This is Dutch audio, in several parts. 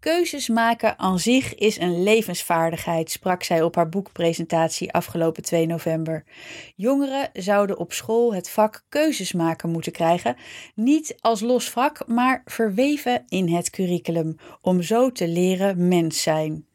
Keuzes maken aan zich is een levensvaardigheid, sprak zij op haar boekpresentatie afgelopen 2 november. Jongeren zouden op school het vak keuzes maken moeten krijgen, niet als los vak, maar verweven in het curriculum, om zo te leren mens zijn.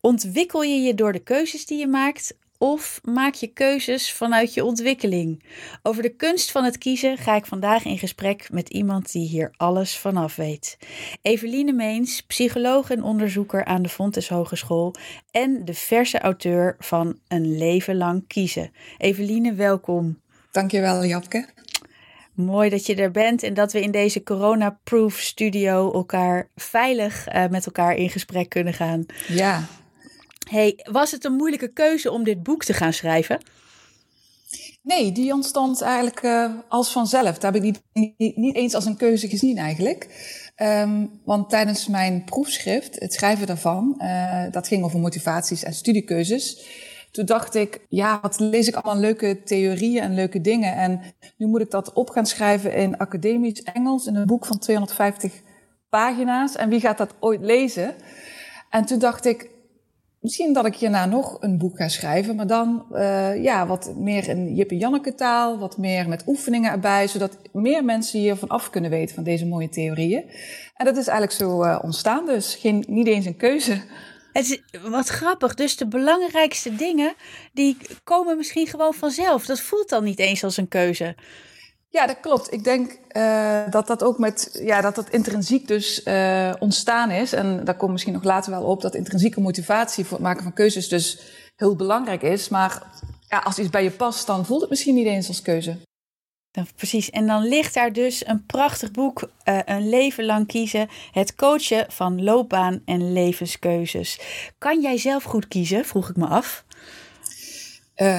Ontwikkel je je door de keuzes die je maakt of maak je keuzes vanuit je ontwikkeling? Over de kunst van het kiezen ga ik vandaag in gesprek met iemand die hier alles vanaf weet. Eveline Meens, psycholoog en onderzoeker aan de Fontes Hogeschool en de verse auteur van Een leven lang kiezen. Eveline, welkom. Dankjewel, Japke. Mooi dat je er bent en dat we in deze corona-proof studio elkaar veilig uh, met elkaar in gesprek kunnen gaan. Ja, Hey, was het een moeilijke keuze om dit boek te gaan schrijven? Nee, die ontstond eigenlijk uh, als vanzelf. Dat heb ik niet, niet, eens als een keuze gezien eigenlijk. Um, want tijdens mijn proefschrift, het schrijven daarvan, uh, dat ging over motivaties en studiekeuzes. Toen dacht ik, ja, wat lees ik allemaal leuke theorieën en leuke dingen. En nu moet ik dat op gaan schrijven in academisch Engels, in een boek van 250 pagina's. En wie gaat dat ooit lezen? En toen dacht ik, misschien dat ik hierna nog een boek ga schrijven, maar dan uh, ja, wat meer in Jip en Janneke taal, wat meer met oefeningen erbij, zodat meer mensen hiervan af kunnen weten van deze mooie theorieën. En dat is eigenlijk zo uh, ontstaan, dus geen, niet eens een keuze. Het is wat grappig. Dus de belangrijkste dingen, die komen misschien gewoon vanzelf. Dat voelt dan niet eens als een keuze. Ja, dat klopt. Ik denk uh, dat dat ook met, ja, dat dat intrinsiek dus uh, ontstaan is. En daar komt misschien nog later wel op, dat intrinsieke motivatie voor het maken van keuzes dus heel belangrijk is. Maar ja, als iets bij je past, dan voelt het misschien niet eens als keuze. Dan, precies. En dan ligt daar dus een prachtig boek, uh, Een leven lang kiezen. Het coachen van loopbaan en levenskeuzes. Kan jij zelf goed kiezen, vroeg ik me af.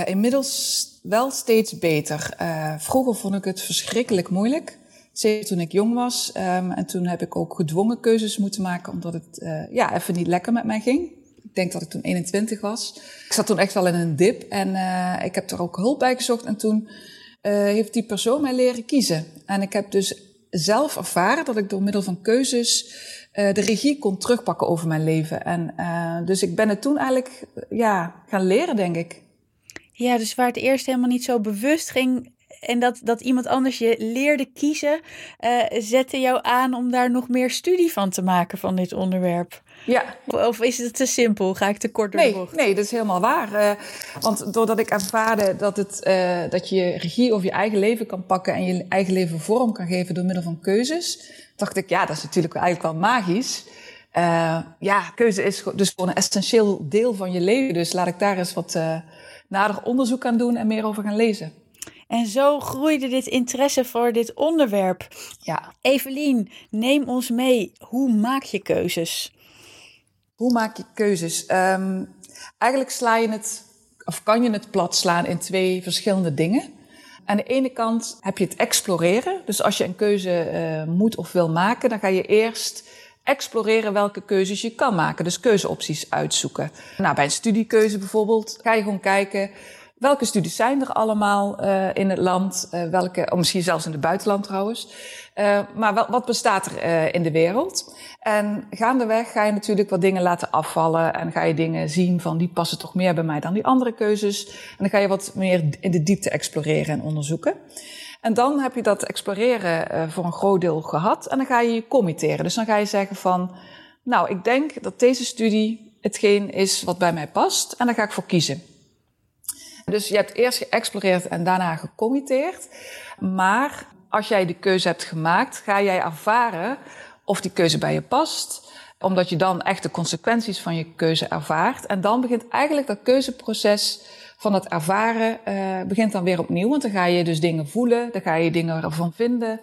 Inmiddels wel steeds beter. Uh, vroeger vond ik het verschrikkelijk moeilijk. Zeker toen ik jong was. Um, en toen heb ik ook gedwongen keuzes moeten maken, omdat het uh, ja, even niet lekker met mij ging. Ik denk dat ik toen 21 was. Ik zat toen echt wel in een dip en uh, ik heb er ook hulp bij gezocht. En toen heeft die persoon mij leren kiezen. En ik heb dus zelf ervaren dat ik door middel van keuzes de regie kon terugpakken over mijn leven. En dus ik ben het toen eigenlijk ja, gaan leren, denk ik. Ja, dus waar het eerst helemaal niet zo bewust ging en dat, dat iemand anders je leerde kiezen, uh, zette jou aan om daar nog meer studie van te maken van dit onderwerp. Ja. Of is het te simpel? Ga ik te kort door nee, de bocht? Nee, dat is helemaal waar. Uh, want doordat ik ervaarde dat, het, uh, dat je regie over je eigen leven kan pakken en je eigen leven vorm kan geven door middel van keuzes, dacht ik, ja, dat is natuurlijk eigenlijk wel magisch. Ja, keuze is dus gewoon een essentieel deel van je leven. Dus laat ik daar eens wat nader onderzoek aan doen en meer over gaan lezen. En zo groeide dit interesse voor dit onderwerp. Ja. Evelien, neem ons mee. Hoe maak je keuzes? Hoe maak je keuzes? Um, eigenlijk sla je het, of kan je het plat slaan in twee verschillende dingen. Aan de ene kant heb je het exploreren. Dus als je een keuze uh, moet of wil maken, dan ga je eerst exploreren welke keuzes je kan maken. Dus keuzeopties uitzoeken. Nou, bij een studiekeuze bijvoorbeeld ga je gewoon kijken welke studies zijn er allemaal uh, in het land, uh, welke, of misschien zelfs in het buitenland trouwens. Uh, maar wat bestaat er in de wereld? En gaandeweg ga je natuurlijk wat dingen laten afvallen en ga je dingen zien van die passen toch meer bij mij dan die andere keuzes. En dan ga je wat meer in de diepte exploreren en onderzoeken. En dan heb je dat exploreren uh, voor een groot deel gehad en dan ga je je committeren. Dus dan ga je zeggen van, nou, ik denk dat deze studie hetgeen is wat bij mij past en daar ga ik voor kiezen. Dus je hebt eerst geëxploreerd en daarna gecommitteerd. Maar als jij de keuze hebt gemaakt, ga jij ervaren of die keuze bij je past. Omdat je dan echt de consequenties van je keuze ervaart. En dan begint eigenlijk dat keuzeproces van het ervaren uh, begint dan weer opnieuw. Want dan ga je dus dingen voelen, dan ga je dingen ervan vinden.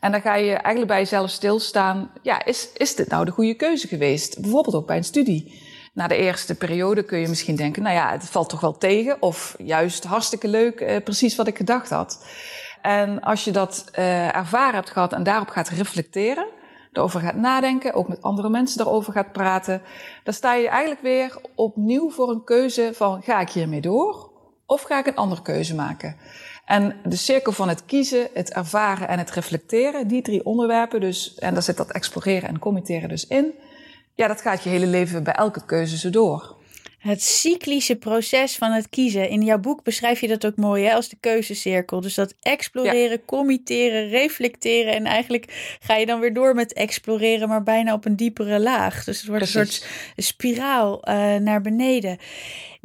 En dan ga je eigenlijk bij jezelf stilstaan. Ja, is, is dit nou de goede keuze geweest? Bijvoorbeeld ook bij een studie. Na de eerste periode kun je misschien denken, nou ja, het valt toch wel tegen. Of juist hartstikke leuk, uh, precies wat ik gedacht had. En als je dat uh, ervaren hebt gehad en daarop gaat reflecteren, erover gaat nadenken, ook met andere mensen erover gaat praten, dan sta je eigenlijk weer opnieuw voor een keuze van ga ik hiermee door of ga ik een andere keuze maken. En de cirkel van het kiezen, het ervaren en het reflecteren, die drie onderwerpen, dus, en daar zit dat exploreren en committeren dus in, ja, dat gaat je hele leven bij elke keuze zo door. Het cyclische proces van het kiezen. In jouw boek beschrijf je dat ook mooi hè, als de keuzecirkel. Dus dat exploreren, committeren, reflecteren. En eigenlijk ga je dan weer door met exploreren, maar bijna op een diepere laag. Dus het wordt een soort spiraal uh, naar beneden.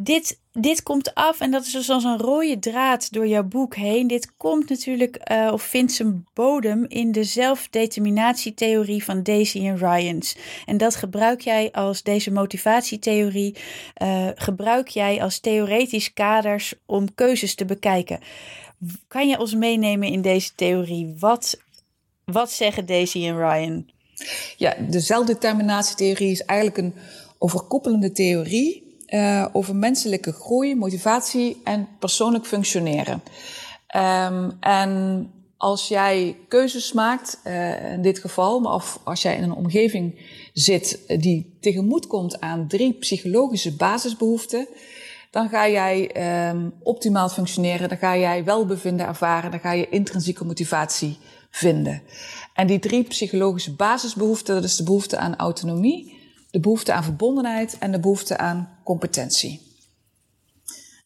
Dit dit komt af, en dat is dus als een rode draad door jouw boek heen. Dit komt natuurlijk, uh, of vindt zijn bodem in de zelfdeterminatietheorie van Daisy en Ryans. En dat gebruik jij als deze motivatietheorie, uh, gebruik jij als theoretisch kaders om keuzes te bekijken. Kan je ons meenemen in deze theorie? Wat, wat zeggen Daisy en Ryan? Ja, de zelfdeterminatietheorie is eigenlijk een overkoepelende theorie uh, over menselijke groei, motivatie en persoonlijk functioneren. Um, en als jij keuzes maakt, uh, in dit geval, of als jij in een omgeving zit die tegemoet komt aan drie psychologische basisbehoeften, dan ga jij um, optimaal functioneren, dan ga jij welbevinden ervaren, dan ga je intrinsieke motivatie vinden. En die drie psychologische basisbehoeften, dat is de behoefte aan autonomie, de behoefte aan verbondenheid en de behoefte aan competentie.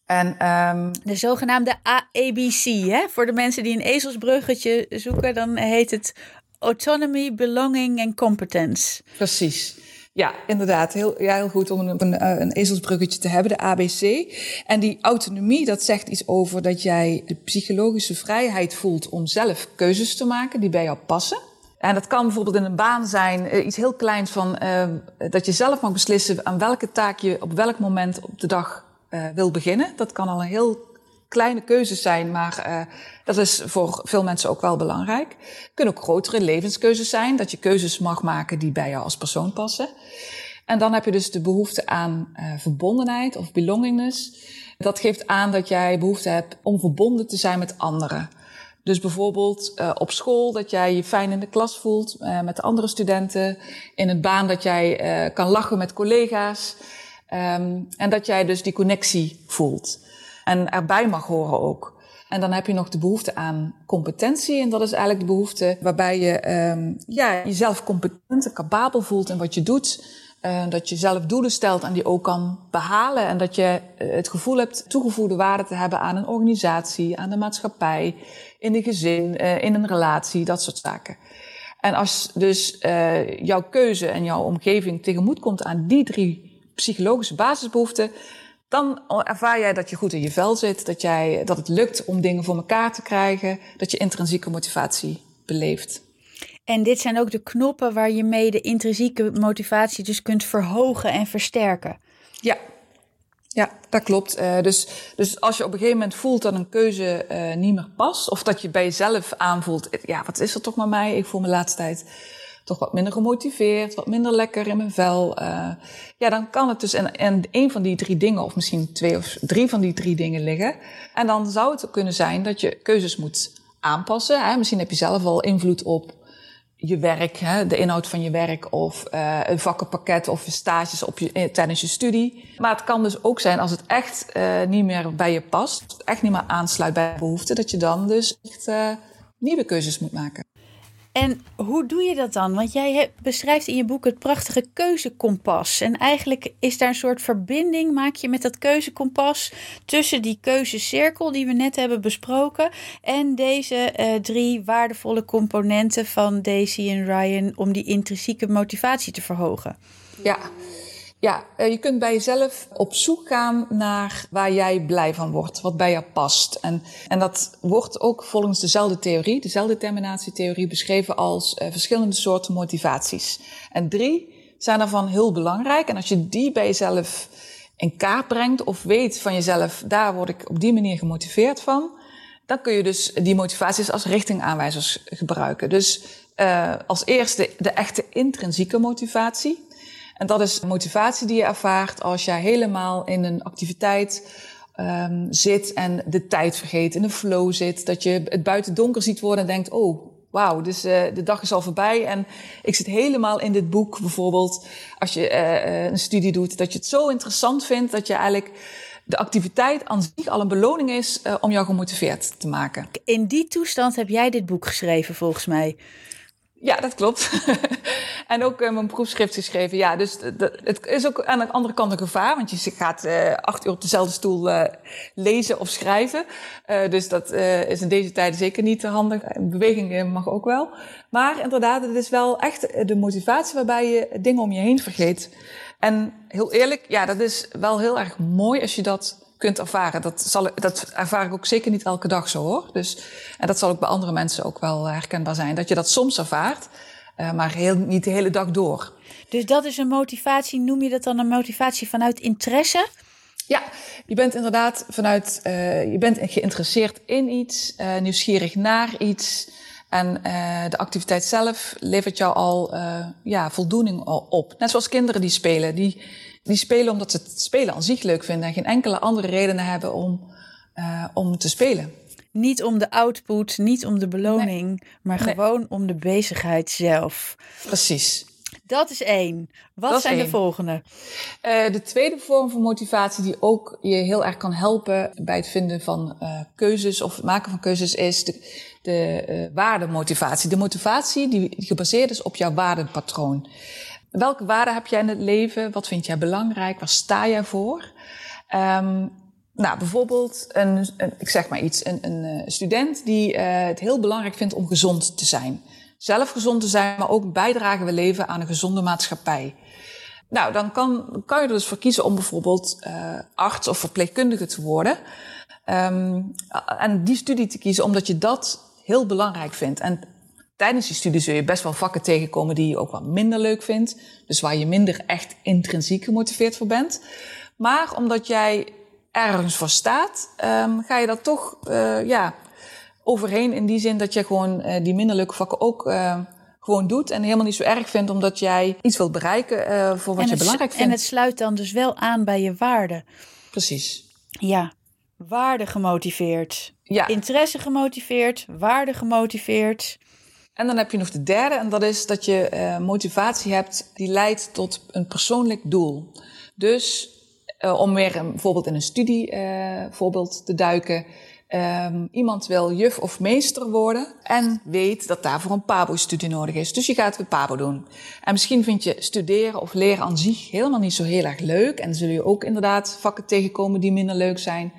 En, um, de zogenaamde AABC, hè? voor de mensen die een ezelsbruggetje zoeken, dan heet het Autonomy, Belonging en Competence. Precies. Ja, inderdaad. Heel, ja, heel goed om een, een, eh, een, ezelsbruggetje te hebben, de ABC. En die autonomie, dat zegt iets over dat jij de psychologische vrijheid voelt om zelf keuzes te maken die bij jou passen. En dat kan bijvoorbeeld in een baan zijn, uh, iets heel kleins van uh, dat je zelf mag beslissen aan welke taak je op welk moment op de dag uh, wil beginnen. Dat kan al een heel kleine keuze zijn, maar dat is voor veel mensen ook wel belangrijk. Het kunnen ook grotere levenskeuzes zijn, dat je keuzes mag maken die bij jou als persoon passen. En dan heb je dus de behoefte aan verbondenheid of belongingness. Dat geeft aan dat jij behoefte hebt om verbonden te zijn met anderen. Dus bijvoorbeeld uh, op school dat jij je fijn in de klas voelt uh, met de andere studenten. In een baan dat jij uh, kan lachen met collega's. Um, en dat jij dus die connectie voelt. En erbij mag horen ook. En dan heb je nog de behoefte aan competentie. En dat is eigenlijk de behoefte waarbij je um, ja, jezelf competent en capabel voelt in wat je doet. Dat je zelf doelen stelt en die ook kan behalen. En dat je het gevoel hebt toegevoegde waarde te hebben aan een organisatie, aan de maatschappij in een gezin, uh, in een relatie, dat soort zaken. En als dus uh, jouw keuze en jouw omgeving tegemoet komt aan die drie psychologische basisbehoeften, dan ervaar jij dat je goed in je vel zit, dat, jij, dat het lukt om dingen voor elkaar te krijgen, dat je intrinsieke motivatie beleeft. En dit zijn ook de knoppen waar je mee de intrinsieke motivatie dus kunt verhogen en versterken. Ja, ja, dat klopt. Uh, dus, dus als je op een gegeven moment voelt dat een keuze uh, niet meer past, of dat je bij jezelf aanvoelt, ja, wat is er toch met mij? Ik voel me de laatste tijd toch wat minder gemotiveerd, wat minder lekker in mijn vel. Ja, dan kan het dus en, en een van die drie dingen, of misschien twee of drie van die drie dingen liggen. En dan zou het kunnen zijn dat je keuzes moet aanpassen. Hè? Misschien heb je zelf al invloed op je werk, hè, de inhoud van je werk of uh, een vakkenpakket of stages op je, eh, tijdens je studie. Maar het kan dus ook zijn als het echt uh, niet meer bij je past, echt niet meer aansluit bij behoeften, dat je dan dus echt nieuwe keuzes moet maken. En hoe doe je dat dan? Want jij beschrijft in je boek het prachtige keuzekompas. En eigenlijk is daar een soort verbinding, maak je met dat keuzekompas tussen die keuzecirkel die we net hebben besproken en deze uh, drie waardevolle componenten van Daisy en Ryan om die intrinsieke motivatie te verhogen. Ja, ja, eh, je kunt bij jezelf op zoek gaan naar waar jij blij van wordt, wat bij jou past. En, en dat wordt ook volgens dezelfde theorie, dezelfde terminatietheorie, beschreven als uh, verschillende soorten motivaties. En drie zijn daarvan heel belangrijk. En als je die bij jezelf in kaart brengt of weet van jezelf, daar word ik op die manier gemotiveerd van, dan kun je dus die motivaties als richtingaanwijzers gebruiken. Dus uh, als eerste de echte intrinsieke motivatie. En dat is motivatie die je ervaart als jij helemaal in een activiteit um, zit en de tijd vergeet, in de flow zit. Dat je het buiten donker ziet worden en denkt, oh, wauw, dus uh, de dag is al voorbij. En ik zit helemaal in dit boek bijvoorbeeld, als je uh, een studie doet, dat je het zo interessant vindt dat je eigenlijk de activiteit aan zich al een beloning is om jou gemotiveerd te maken. In die toestand heb jij dit boek geschreven, volgens mij. Ja, dat klopt. en ook uh, mijn proefschrift geschreven. Ja, dus het is ook aan de andere kant een gevaar, want je gaat uh, acht uur op dezelfde stoel uh, lezen of schrijven. dus dat is in deze tijden zeker niet handig. Beweging mag ook wel. Maar inderdaad, het is wel echt de motivatie waarbij je dingen om je heen vergeet. En heel eerlijk, ja, dat is wel heel erg mooi als je dat kunt ervaren. Dat, zal, dat ervaar ik ook zeker niet elke dag zo hoor. Dus, en dat zal ook bij andere mensen ook wel herkenbaar zijn. Dat je dat soms ervaart, uh, maar heel, niet de hele dag door. Dus dat is een motivatie, noem je dat dan een motivatie vanuit interesse? Ja, je bent inderdaad vanuit, uh, je bent geïnteresseerd in iets, uh, nieuwsgierig naar iets. En uh, de activiteit zelf levert jou al ja, voldoening op. Net zoals kinderen die spelen. Die, die spelen omdat ze het spelen aan zich leuk vinden en geen enkele andere redenen hebben om, uh, om te spelen. Niet om de output, niet om de beloning, nee. maar nee. gewoon om de bezigheid zelf. Precies. Dat is één. Wat Dat zijn de volgende? Uh, de tweede vorm van motivatie die ook je heel erg kan helpen bij het vinden van uh, keuzes of het maken van keuzes is de, de uh, waardemotivatie. De motivatie die gebaseerd is op jouw waardepatroon. Welke waarden heb jij in het leven? Wat vind jij belangrijk? Waar sta jij voor? Um, nou, bijvoorbeeld, een, een, ik zeg maar iets, een, een student die uh, het heel belangrijk vindt om gezond te zijn. Zelf gezond te zijn, maar ook bijdragen we leven aan een gezonde maatschappij. Nou, dan kan, kan je er dus voor kiezen om bijvoorbeeld uh, arts of verpleegkundige te worden. Um, en die studie te kiezen omdat je dat heel belangrijk vindt. En tijdens die studie zul je best wel vakken tegenkomen die je ook wat minder leuk vindt. Dus waar je minder echt intrinsiek gemotiveerd voor bent. Maar omdat jij ergens voor staat, um, ga je dat toch uh, ja, overheen in die zin dat je gewoon uh, die minder leuke vakken ook uh, gewoon doet en helemaal niet zo erg vindt omdat jij iets wilt bereiken uh, voor wat en je belangrijk vindt. En het sluit dan dus wel aan bij je waarden. Precies. Ja, waarde gemotiveerd. Ja. Interesse gemotiveerd, waarde gemotiveerd. En dan heb je nog de derde, en dat is dat je uh, motivatie hebt die leidt tot een persoonlijk doel. Dus uh, om weer een, bijvoorbeeld in een studie uh, voorbeeld te duiken. Um, iemand wil juf of meester worden en weet dat daarvoor een PABO-studie nodig is. Dus je gaat weer PABO doen. En misschien vind je studeren of leren aan zich helemaal niet zo heel erg leuk. En zul je ook inderdaad vakken tegenkomen die minder leuk zijn.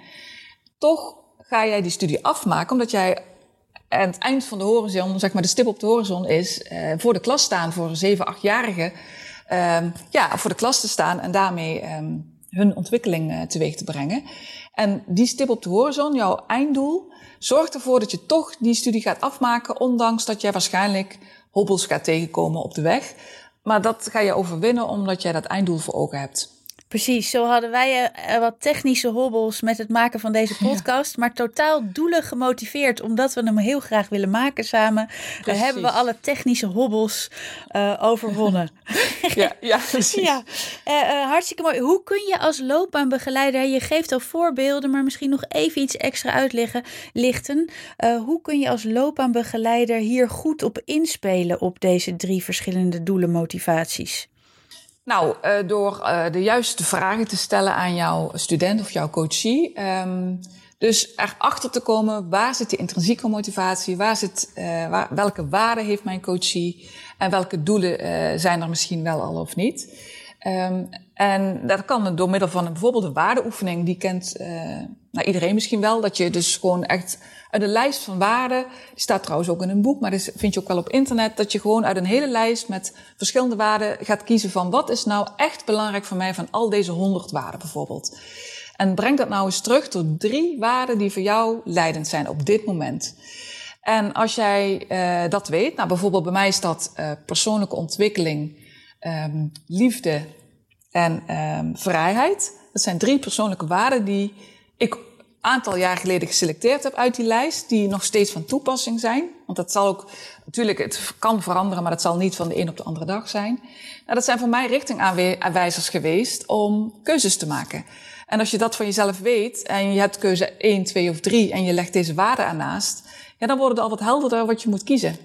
Toch ga jij die studie afmaken omdat jij aan het eind van de horizon, zeg maar de stip op de horizon is, uh, voor de klas staan voor een 7, 8-jarige. Um, ja, voor de klas te staan en daarmee um, hun ontwikkeling uh, teweeg te brengen. En die stip op de horizon, jouw einddoel, zorgt ervoor dat je toch die studie gaat afmaken, ondanks dat jij waarschijnlijk hobbels gaat tegenkomen op de weg. Maar dat ga je overwinnen omdat jij dat einddoel voor ogen hebt. Precies, zo hadden wij uh, wat technische hobbels met het maken van deze podcast, ja. maar totaal doelen gemotiveerd, omdat we hem heel graag willen maken samen. Daar hebben we alle technische hobbels uh, overwonnen. ja, ja, precies. ja, uh, hartstikke mooi. Hoe kun je als loopbaanbegeleider, je geeft al voorbeelden, maar misschien nog even iets extra uitleggen, lichten. hoe kun je als loopbaanbegeleider hier goed op inspelen op deze drie verschillende doelen, motivaties? Nou, uh, door uh, de juiste vragen te stellen aan jouw student of jouw coachie. Um, dus erachter te komen, waar zit de intrinsieke motivatie? Waar zit, waar, welke waarden heeft mijn coachie? En welke doelen zijn er misschien wel al of niet? Um, en dat kan door middel van bijvoorbeeld een waardeoefening. Die kent nou, iedereen misschien wel. Dat je dus gewoon echt uit een lijst van waarden, die staat trouwens ook in een boek, maar dat vind je ook wel op internet, dat je gewoon uit een hele lijst met verschillende waarden gaat kiezen van wat is nou echt belangrijk voor mij van al deze honderd waarden bijvoorbeeld. En breng dat nou eens terug tot drie waarden die voor jou leidend zijn op dit moment. En als jij uh, dat weet, nou bijvoorbeeld bij mij is dat uh, persoonlijke ontwikkeling, um, liefde en um, vrijheid. Dat zijn drie persoonlijke waarden die ik aantal jaar geleden geselecteerd heb uit die lijst, die nog steeds van toepassing zijn. Want dat zal ook, natuurlijk, het kan veranderen, maar dat zal niet van de een op de andere dag zijn. Nou, dat zijn voor mij richtingaanwijzers geweest om keuzes te maken. En als je dat van jezelf weet en je hebt keuze 1, 2 of 3 en je legt deze waarden ernaast, ja, dan wordt het al wat helderder wat je moet kiezen.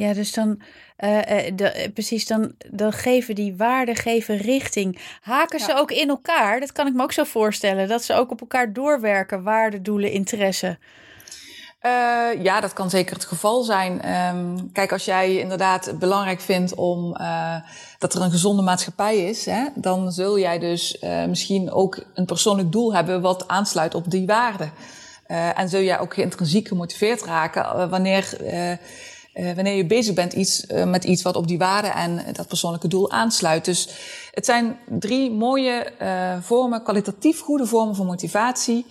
Ja, dus dan, uh, de, precies, dan, dan geven die waarden geven richting. Haken ze ook in elkaar? Dat kan ik me ook zo voorstellen. Dat ze ook op elkaar doorwerken, waarden, doelen, interesse. Uh, ja, dat kan zeker het geval zijn. Um, kijk, als jij inderdaad belangrijk vindt om uh, dat er een gezonde maatschappij is, hè, dan zul jij dus uh, misschien ook een persoonlijk doel hebben wat aansluit op die waarden. en zul jij ook intrinsiek gemotiveerd raken wanneer uh, wanneer je bezig bent iets, uh, met iets wat op die waarde en dat persoonlijke doel aansluit. Dus het zijn drie mooie vormen, kwalitatief goede vormen van motivatie,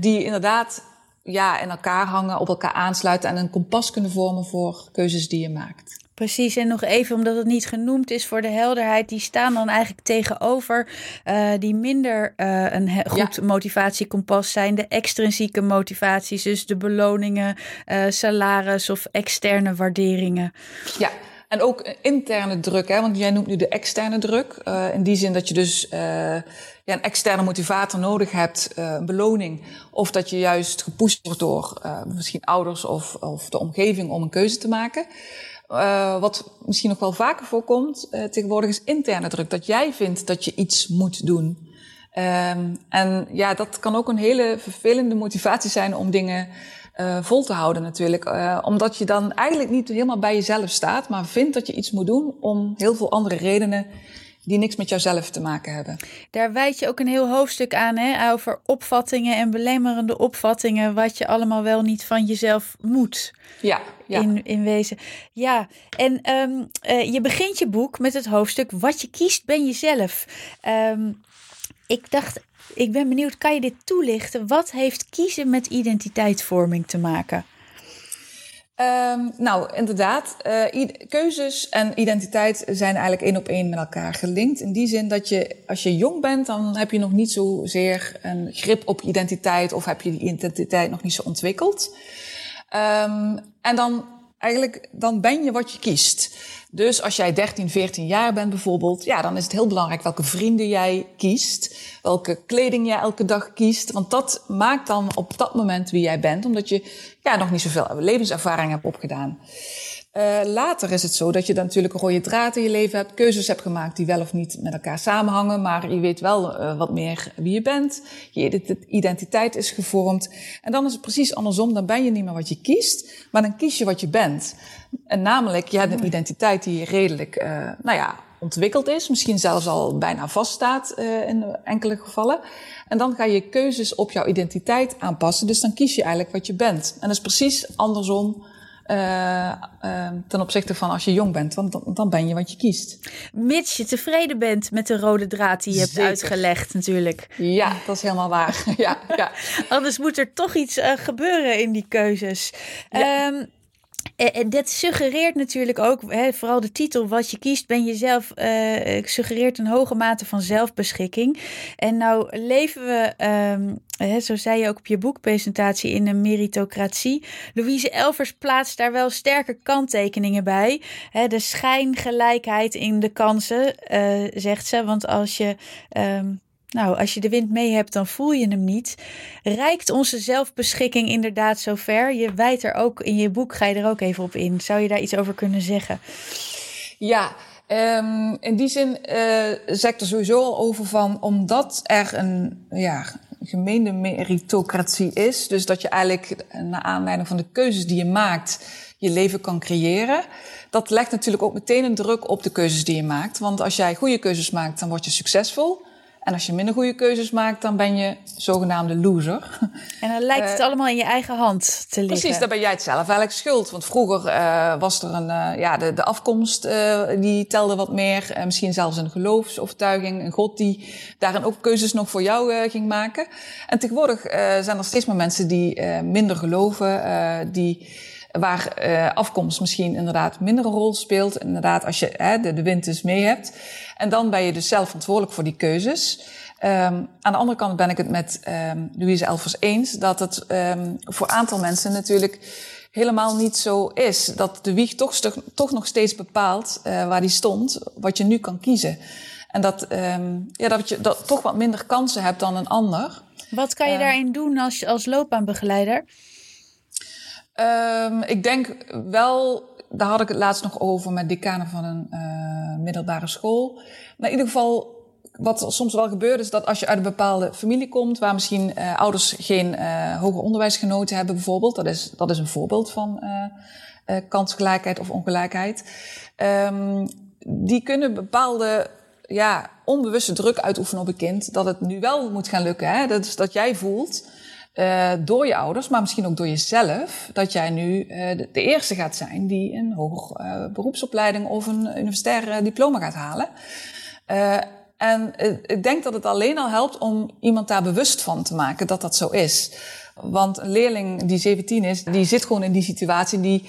die inderdaad ja, in elkaar hangen, op elkaar aansluiten en een kompas kunnen vormen voor keuzes die je maakt. Precies, en nog even omdat het niet genoemd is voor de helderheid, die staan dan eigenlijk tegenover uh, die minder uh, een goed ja. motivatiekompas zijn. De extrinsieke motivaties, dus de beloningen, uh, salaris of externe waarderingen. Ja, en ook interne druk, hè? want jij noemt nu de externe druk. in die zin dat je dus ja, een externe motivator nodig hebt, een beloning. Of dat je juist gepusht wordt door misschien ouders of, of de omgeving om een keuze te maken. Uh, wat misschien nog wel vaker voorkomt uh, tegenwoordig is interne druk. Dat jij vindt dat je iets moet doen. Um, en ja, dat kan ook een hele vervelende motivatie zijn om dingen uh, vol te houden natuurlijk. omdat je dan eigenlijk niet helemaal bij jezelf staat, maar vindt dat je iets moet doen om heel veel andere redenen die niks met jouzelf te maken hebben. Daar wijd je ook een heel hoofdstuk aan hè, over opvattingen en belemmerende opvattingen, wat je allemaal wel niet van jezelf moet. Ja, ja. In, in wezen. Ja, en um, uh, je begint je boek met het hoofdstuk Wat je kiest, ben jezelf. Um, ik dacht, ik ben benieuwd, kan je dit toelichten? Wat heeft kiezen met identiteitsvorming te maken? Um, nou, inderdaad. Uh, keuzes en identiteit zijn eigenlijk één op één met elkaar gelinkt. In die zin dat je, als je jong bent, dan heb je nog niet zozeer een grip op identiteit of heb je die identiteit nog niet zo ontwikkeld. Um, en dan eigenlijk, dan ben je wat je kiest. Dus als jij 13, 14 jaar bent bijvoorbeeld, ja, dan is het heel belangrijk welke vrienden jij kiest, welke kleding jij elke dag kiest, want dat maakt dan op dat moment wie jij bent, omdat je ja, nog niet zoveel levenservaring hebt opgedaan. Uh, later is het zo dat je dan natuurlijk een rode draad in je leven hebt, keuzes hebt gemaakt die wel of niet met elkaar samenhangen, maar je weet wel uh, wat meer wie je bent, je identiteit is gevormd. En dan is het precies andersom, dan ben je niet meer wat je kiest, maar dan kies je wat je bent. En namelijk, je hebt een identiteit die redelijk, uh, nou ja, ontwikkeld is, misschien zelfs al bijna vaststaat in enkele gevallen. En dan ga je keuzes op jouw identiteit aanpassen, dus dan kies je eigenlijk wat je bent. En dat is precies andersom uh, uh, ten opzichte van als je jong bent. Want dan, dan, ben je wat je kiest. Mits je tevreden bent met de rode draad die je hebt uitgelegd natuurlijk. Ja, dat is helemaal waar. ja, ja. Anders moet er toch iets uh, gebeuren in die keuzes. Ja. Um, en dat suggereert natuurlijk ook, hè, vooral de titel, wat je kiest, ben je zelf, uh, suggereert een hoge mate van zelfbeschikking. En nou leven we, um, hè, zo zei je ook op je boekpresentatie, in een meritocratie. Louise Elvers plaatst daar wel sterke kanttekeningen bij. Hè, de schijngelijkheid in de kansen, zegt ze. Want als je. Um, nou, als je de wind mee hebt, dan voel je hem niet. Rijkt onze zelfbeschikking inderdaad zo ver? Je wijt er ook in je boek, ga je er ook even op in. Zou je daar iets over kunnen zeggen? Ja, um, in die zin uh, zeg ik er sowieso al over van, omdat er een ja, gemeende meritocratie is, dus dat je eigenlijk naar aanleiding van de keuzes die je maakt, je leven kan creëren. Dat legt natuurlijk ook meteen een druk op de keuzes die je maakt. Want als jij goede keuzes maakt, dan word je succesvol. En als je minder goede keuzes maakt, dan ben je zogenaamde loser. En dan lijkt het uh, allemaal in je eigen hand te liggen. Precies, dan ben jij het zelf eigenlijk schuld. Want vroeger uh, was er een, uh, ja, de, de afkomst die telde wat meer. misschien zelfs een geloofsovertuiging, een God die daarin ook keuzes nog voor jou ging maken. En tegenwoordig zijn er steeds meer mensen die minder geloven, die waar uh, afkomst misschien inderdaad minder een rol speelt. Inderdaad, als je hè, de, de wind dus mee hebt. En dan ben je dus zelf verantwoordelijk voor die keuzes. Um, aan de andere kant ben ik het met um, Louise Elvers eens dat het um, voor een aantal mensen natuurlijk helemaal niet zo is. Dat de wieg toch, toch nog steeds bepaalt uh, waar die stond, wat je nu kan kiezen. En dat, ehm, ja, dat je dat toch wat minder kansen hebt dan een ander. Wat kan je daarin doen als, als loopbaanbegeleider? Um, ik denk wel, daar had ik het laatst nog over met decanen van een uh, middelbare school. Maar in ieder geval, wat soms wel gebeurt, is dat als je uit een bepaalde familie komt, waar misschien uh, ouders geen uh, hoger onderwijs genoten hebben, bijvoorbeeld, dat is, dat is een voorbeeld van kansgelijkheid of ongelijkheid. Um, die kunnen bepaalde ja, onbewuste druk uitoefenen op een kind dat het nu wel moet gaan lukken. Hè? Dat is dat jij voelt uh, door je ouders, maar misschien ook door jezelf, dat jij nu uh, de, eerste gaat zijn die een hoger uh, beroepsopleiding of een universitair diploma gaat halen. en ik denk dat het alleen al helpt om iemand daar bewust van te maken dat dat zo is. Want een leerling die 17 is, die zit gewoon in die situatie, die,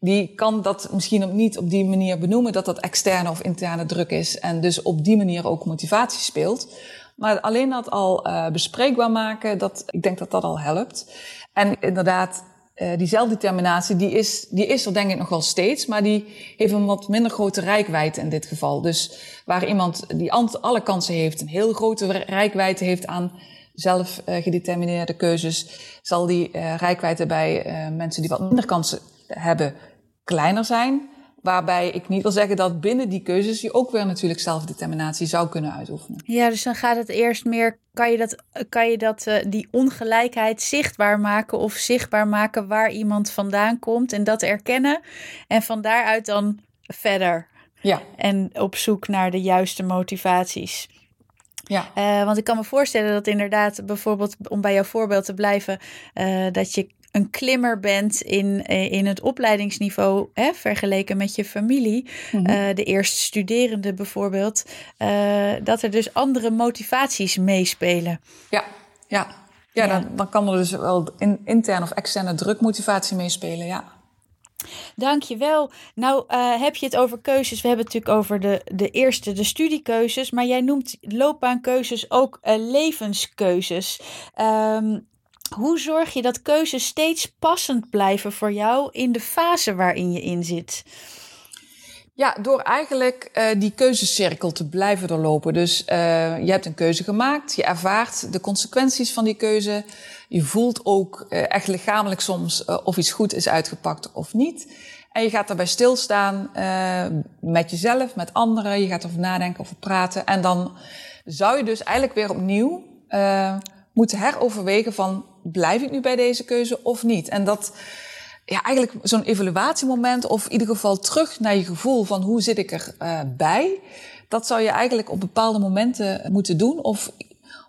die kan dat misschien niet op die manier benoemen dat dat externe of interne druk is en dus op die manier ook motivatie speelt. Maar alleen dat al uh, bespreekbaar maken, dat, ik denk dat dat al helpt. En inderdaad, uh, die zelfdeterminatie, die is, die is er denk ik nog wel steeds, maar die heeft een wat minder grote rijkwijde in dit geval. Dus waar iemand die alle kansen heeft, een heel grote rijkwijde heeft aan zelf uh, gedetermineerde keuzes, zal die uh, rijkwijde bij mensen die wat minder kansen hebben kleiner zijn. Waarbij ik niet wil zeggen dat binnen die keuzes je ook weer natuurlijk zelfdeterminatie zou kunnen uitoefenen. Ja, dus dan gaat het eerst meer, kan je dat, kan je dat uh, die ongelijkheid zichtbaar maken of zichtbaar maken waar iemand vandaan komt en dat erkennen en van daaruit dan verder. Ja. En op zoek naar de juiste motivaties. Ja. Uh, want ik kan me voorstellen dat inderdaad, bijvoorbeeld om bij jouw voorbeeld te blijven, uh, dat je een klimmer bent in, eh, in het opleidingsniveau, hè, vergeleken met je familie, mm -hmm. uh, de eerste studerende bijvoorbeeld, uh, dat er dus andere motivaties meespelen. Ja, ja. ja, ja. Dan, dan kan er dus wel in, interne of externe drukmotivatie meespelen, ja. Dankjewel. Nou uh, heb je het over keuzes. We hebben het natuurlijk over de, de eerste, de studiekeuzes. Maar jij noemt loopbaankeuzes ook uh, levenskeuzes. Um, hoe zorg je dat keuzes steeds passend blijven voor jou in de fase waarin je in zit? Ja, door eigenlijk uh, die keuzecirkel te blijven doorlopen. Dus uh, je hebt een keuze gemaakt, je ervaart de consequenties van die keuze. Je voelt ook uh, echt lichamelijk soms of iets goed is uitgepakt of niet. En je gaat daarbij stilstaan met jezelf, met anderen. Je gaat erover nadenken, over praten. En dan zou je dus eigenlijk weer opnieuw moeten heroverwegen van blijf ik nu bij deze keuze of niet? En dat, ja, eigenlijk zo'n evaluatiemoment of in ieder geval terug naar je gevoel van hoe zit ik er uh, bij? Dat zou je eigenlijk op bepaalde momenten moeten doen. Of,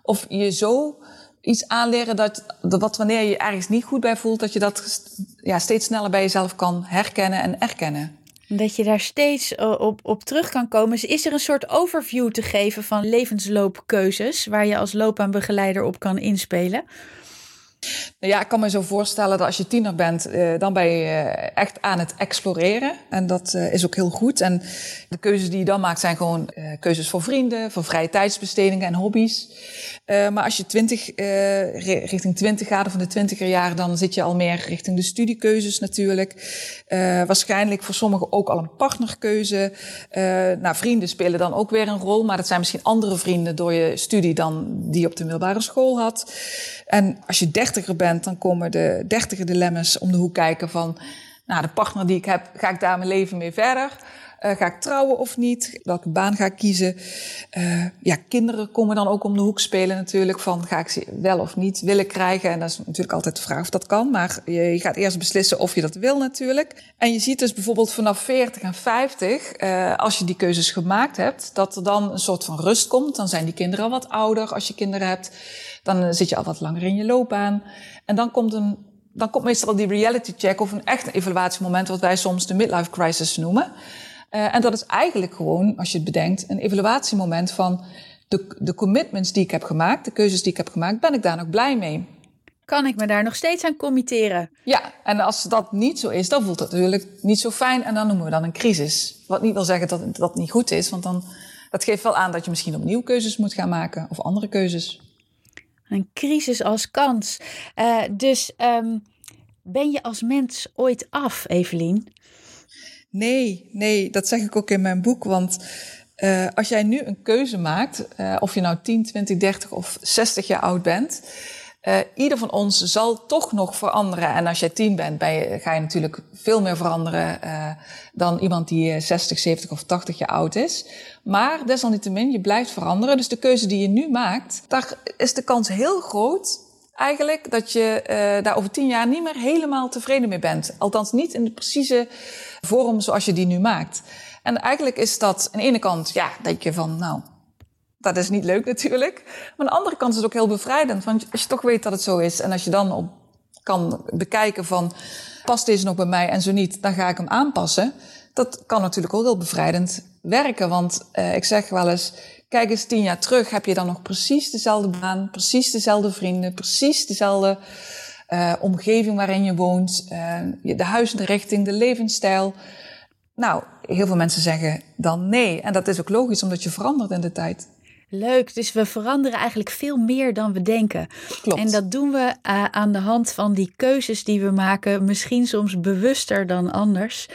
of je zo iets aanleren dat, dat wanneer je ergens niet goed bij voelt, dat je dat ja, steeds sneller bij jezelf kan herkennen en erkennen. Dat je daar steeds op, op terug kan komen. Dus is er een soort overview te geven van levensloopkeuzes waar je als loopbaanbegeleider op kan inspelen? Nou ja, ik kan me zo voorstellen dat als je tiener bent, eh, dan ben je eh, echt aan het exploreren. En dat eh, is ook heel goed. En de keuzes die je dan maakt zijn gewoon keuzes voor vrienden, voor vrije tijdsbestedingen en hobby's. Maar als je 20, richting 20 gaat of van de twintiger jaren, dan zit je al meer richting de studiekeuzes natuurlijk. waarschijnlijk voor sommigen ook al een partnerkeuze. nou, vrienden spelen dan ook weer een rol, maar dat zijn misschien andere vrienden door je studie dan die op de middelbare school had. En als je dertiger bent, dan komen de dertiger dilemma's om de hoek kijken van, nou, de partner die ik heb, ga ik daar mijn leven mee verder? Uh, ga ik trouwen of niet? Welke baan ga ik kiezen? Uh, ja, kinderen komen dan ook om de hoek spelen natuurlijk. Van ga ik ze wel of niet willen krijgen? En dat is natuurlijk altijd de vraag of dat kan. Maar je, gaat eerst beslissen of je dat wil natuurlijk. En je ziet dus bijvoorbeeld vanaf 40 en 50, uh, als je die keuzes gemaakt hebt, dat er dan een soort van rust komt. Dan zijn die kinderen al wat ouder als je kinderen hebt. Dan zit je al wat langer in je loopbaan. En dan komt een dan komt meestal die reality check of een echt evaluatiemoment, wat wij soms de midlife crisis noemen. Uh, en dat is eigenlijk gewoon, als je het bedenkt, een evaluatiemoment van de, de commitments die ik heb gemaakt, de keuzes die ik heb gemaakt, ben ik daar nog blij mee? Kan ik me daar nog steeds aan committeren? Ja, en als dat niet zo is, dan voelt het natuurlijk niet zo fijn en dan noemen we dan een crisis. Wat niet wil zeggen dat dat niet goed is, want dan, dat geeft wel aan dat je misschien opnieuw keuzes moet gaan maken of andere keuzes. Een crisis als kans. Uh, dus um, ben je als mens ooit af, Evelien? Nee, nee, dat zeg ik ook in mijn boek. Want Uh, als jij nu een keuze maakt, uh, of je nou 10, 20, 30 of 60 jaar oud bent, uh, ieder van ons zal toch nog veranderen. En als jij 10 bent, ga je natuurlijk veel meer veranderen dan iemand die 60, 70 of 80 jaar oud is. Maar desalniettemin, je blijft veranderen. Dus de keuze die je nu maakt, daar is de kans heel groot eigenlijk dat je daar over 10 jaar niet meer helemaal tevreden mee bent. Althans niet in de precieze vorm zoals je die nu maakt. En eigenlijk is dat aan de ene kant, ja, denk je van, nou, dat is niet leuk natuurlijk. Maar aan de andere kant is het ook heel bevrijdend. Want als je toch weet dat het zo is en als je dan op kan bekijken van, past deze nog bij mij en zo niet, dan ga ik hem aanpassen. Dat kan natuurlijk ook heel bevrijdend werken. Want eh, ik zeg wel eens, kijk eens tien jaar terug, heb je dan nog precies dezelfde baan, precies dezelfde vrienden, precies dezelfde uh, omgeving waarin je woont, uh, de huisrichting, de levensstijl. Nou, heel veel mensen zeggen dan nee. En dat is ook logisch, omdat je verandert in de tijd. Leuk, dus we veranderen eigenlijk veel meer dan we denken. Klopt. En dat doen we uh, aan de hand van die keuzes die we maken, misschien soms bewuster dan anders.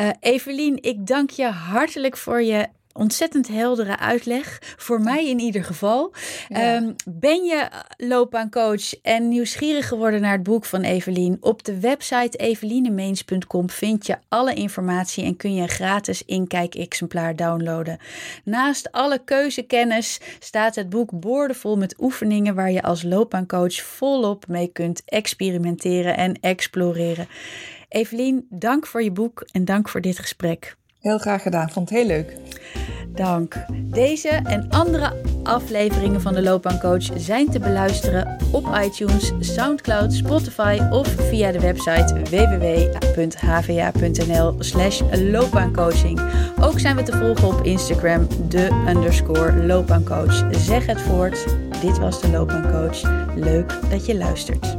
Uh, Evelien, ik dank je hartelijk voor je ontzettend heldere uitleg. Voor mij in ieder geval. Ja. Um, ben je loopbaancoach en nieuwsgierig geworden naar het boek van Evelien? Op de website evelinemeens.com vind je alle informatie en kun je een gratis inkijk-exemplaar downloaden. Naast alle keuzekennis staat het boek boordevol met oefeningen waar je als loopbaancoach volop mee kunt experimenteren en exploreren. Evelien, dank voor je boek en dank voor dit gesprek. Heel graag gedaan, vond het heel leuk. Dank. Deze en andere afleveringen van de Loopbaancoach zijn te beluisteren op iTunes, SoundCloud, Spotify of via de website www.hva.nl/slash loopbaancoaching. Ook zijn we te volgen op Instagram, de underscore loopbaancoach. Zeg het voort. Dit was de Loopbaancoach. Leuk dat je luistert.